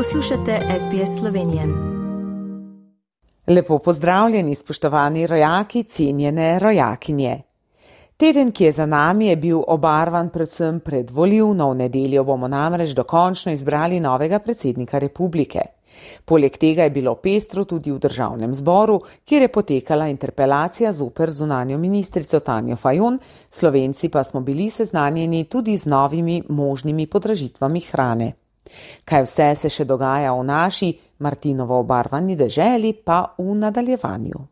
Poslušate SBS Slovenije. Lepo pozdravljeni, spoštovani rojaki, cenjene rojakinje. Teden, ki je za nami, je bil obarvan predvsem pred volivno. V nedeljo bomo namreč dokončno izbrali novega predsednika republike. Poleg tega je bilo pestro tudi v državnem zboru, kjer je potekala interpelacija zoper zunanjo ministrico Tanjo Fajon, slovenci pa smo bili seznanjeni tudi z novimi možnimi podražitvami hrane. Kaj vse se še dogaja v naši Martinovo obarvani deželi, pa v nadaljevanju.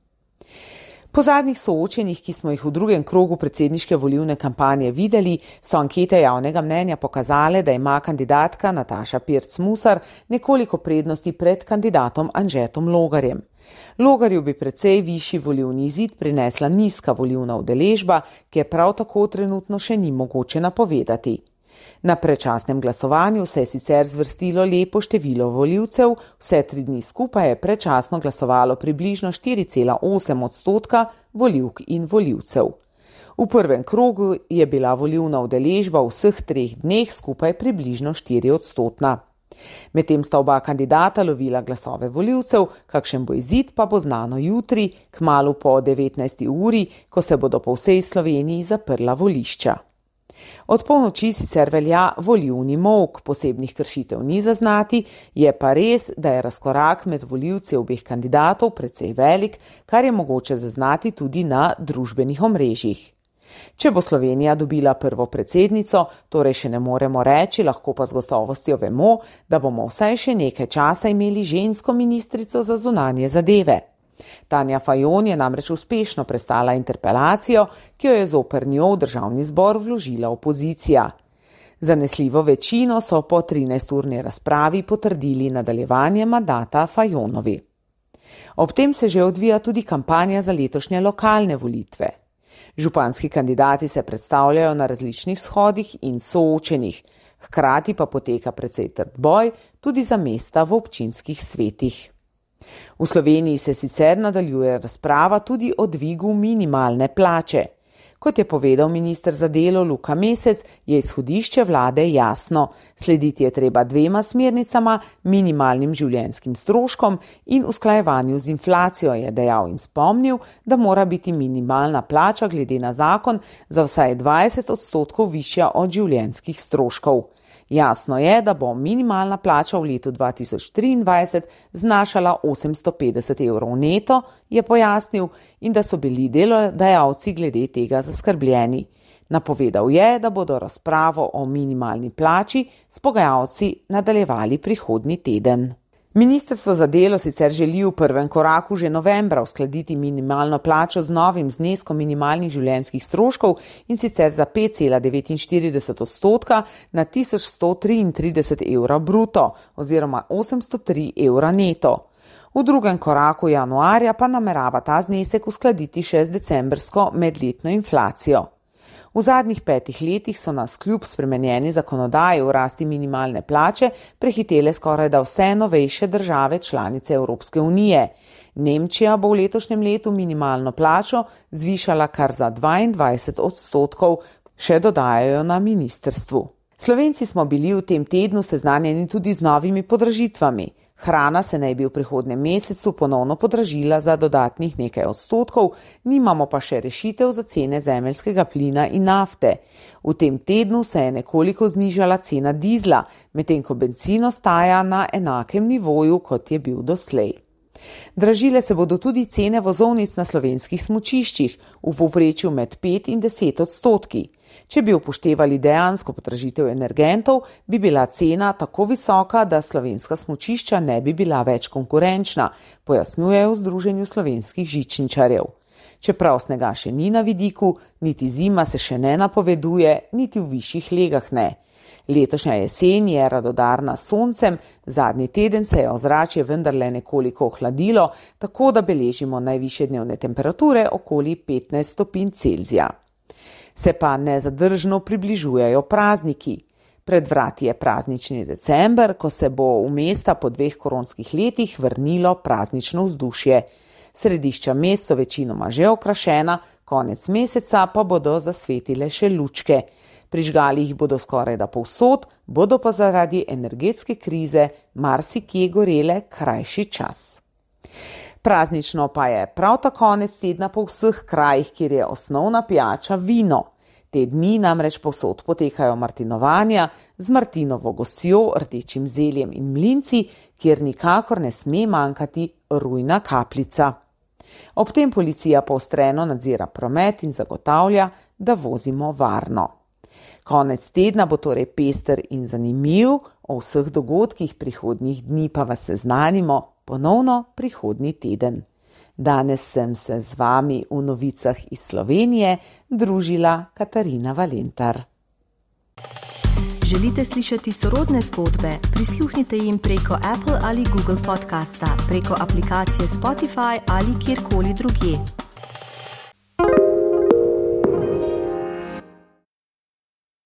Po zadnjih soočenjih, ki smo jih v drugem krogu predsedniške volivne kampanje videli, so ankete javnega mnenja pokazale, da ima kandidatka Nataša Pirc-Musar nekoliko prednosti pred kandidatom Anžetom Logarjem. Logarju bi precej višji volivni zid prinesla nizka volivna udeležba, ki je prav tako trenutno še ni mogoče napovedati. Na prečasnem glasovanju se je sicer zvrstilo lepo število voljivcev, vse tri dni skupaj je prečasno glasovalo približno 4,8 odstotka voljivk in voljivcev. V prvem krogu je bila volivna udeležba v vseh treh dneh skupaj približno 4 odstotna. Medtem sta oba kandidata lovila glasove voljivcev, kakšen bo izid pa bo znano jutri, k malu po 19. uri, ko se bodo po vsej Sloveniji zaprla volišča. Od polnoči sicer velja volivni mok, posebnih kršitev ni zaznati, je pa res, da je razkorak med voljivci obeh kandidatov precej velik, kar je mogoče zaznati tudi na družbenih omrežjih. Če bo Slovenija dobila prvo predsednico, torej še ne moremo reči, lahko pa z gotovostjo vemo, da bomo vsaj še nekaj časa imeli žensko ministrico za zunanje zadeve. Tanja Fajon je namreč uspešno prestala interpelacijo, ki jo je zoper njo v državni zbor vložila opozicija. Zanesljivo večino so po 13-urni razpravi potrdili nadaljevanje mandata Fajonovi. Ob tem se že odvija tudi kampanja za letošnje lokalne volitve. Županski kandidati se predstavljajo na različnih shodih in soočenih, hkrati pa poteka precej trd boj tudi za mesta v občinskih svetih. V Sloveniji se sicer nadaljuje razprava tudi o dvigu minimalne plače. Kot je povedal ministr za delo Luka Mesec, je izhodišče vlade jasno. Slediti je treba dvema smernicama, minimalnim življenskim stroškom in usklajevanju z inflacijo, je dejal in spomnil, da mora biti minimalna plača glede na zakon za vsaj 20 odstotkov višja od življenskih stroškov. Jasno je, da bo minimalna plača v letu 2023 znašala 850 evrov neto, je pojasnil, in da so bili delodajalci glede tega zaskrbljeni. Napovedal je, da bodo razpravo o minimalni plači s pogajalci nadaljevali prihodnji teden. Ministrstvo za delo sicer želi v prvem koraku že novembra uskladiti minimalno plačo z novim zneskom minimalnih življenjskih stroškov in sicer za 5,49 odstotka na 1133 evra bruto oziroma 803 evra neto. V drugem koraku januarja pa namerava ta znesek uskladiti še z decembrsko medletno inflacijo. V zadnjih petih letih so nas kljub spremenjeni zakonodaji v rasti minimalne plače prehitele skoraj da vse novejše države članice Evropske unije. Nemčija bo v letošnjem letu minimalno plačo zvišala kar za 22 odstotkov, še dodajajo na ministrstvu. Slovenci smo bili v tem tednu seznanjeni tudi z novimi podražitvami. Hrana se naj bi v prihodnem mesecu ponovno podražila za dodatnih nekaj odstotkov, nimamo pa še rešitev za cene zemeljskega plina in nafte. V tem tednu se je nekoliko znižala cena dizla, medtem ko benzin ostaja na enakem nivoju, kot je bil doslej. Dražile se bodo tudi cene vozovnic na slovenskih smočiščih, v povprečju med 5 in 10 odstotki. Če bi upoštevali dejansko potražitev energentov, bi bila cena tako visoka, da slovenska smočišča ne bi bila več konkurenčna, pojasnjujejo v Združenju slovenskih žičničarjev. Čeprav snega še ni na vidiku, niti zima se še ne napoveduje, niti v višjih legah ne. Letošnja jesen je radodarna s soncem, zadnji teden se je ozračje vendarle nekoliko ohladilo, tako da beležimo najviše dnevne temperature okoli 15 stopinj Celzija se pa nezadržno približujejo prazniki. Pred vrati je praznični december, ko se bo v mesta po dveh koronskih letih vrnilo praznično vzdušje. Središča mest so večinoma že okrašena, konec meseca pa bodo zasvetile še lučke. Prižgali jih bodo skoraj da povsod, bodo pa zaradi energetske krize marsikje gorele krajši čas. Praznično pa je prav ta konec tedna po vseh krajih, kjer je osnovna pijača vino. Te dni namreč povsod potekajo martinovanja z martinovo gosjo, rdečim zeljem in mlinci, kjer nikakor ne sme manjkati rujna kapljica. Ob tem policija poostreno nadzira promet in zagotavlja, da vozimo varno. Konec tedna bo torej pester in zanimiv, o vseh dogodkih prihodnjih dni pa vas seznanimo ponovno prihodnji teden. Danes sem se z vami v novicah iz Slovenije družila Katarina Valentar. Želite slišati sorodne zgodbe? Prisluhnite jim preko Apple ali Google podcasta, preko aplikacije Spotify ali kjerkoli drugje.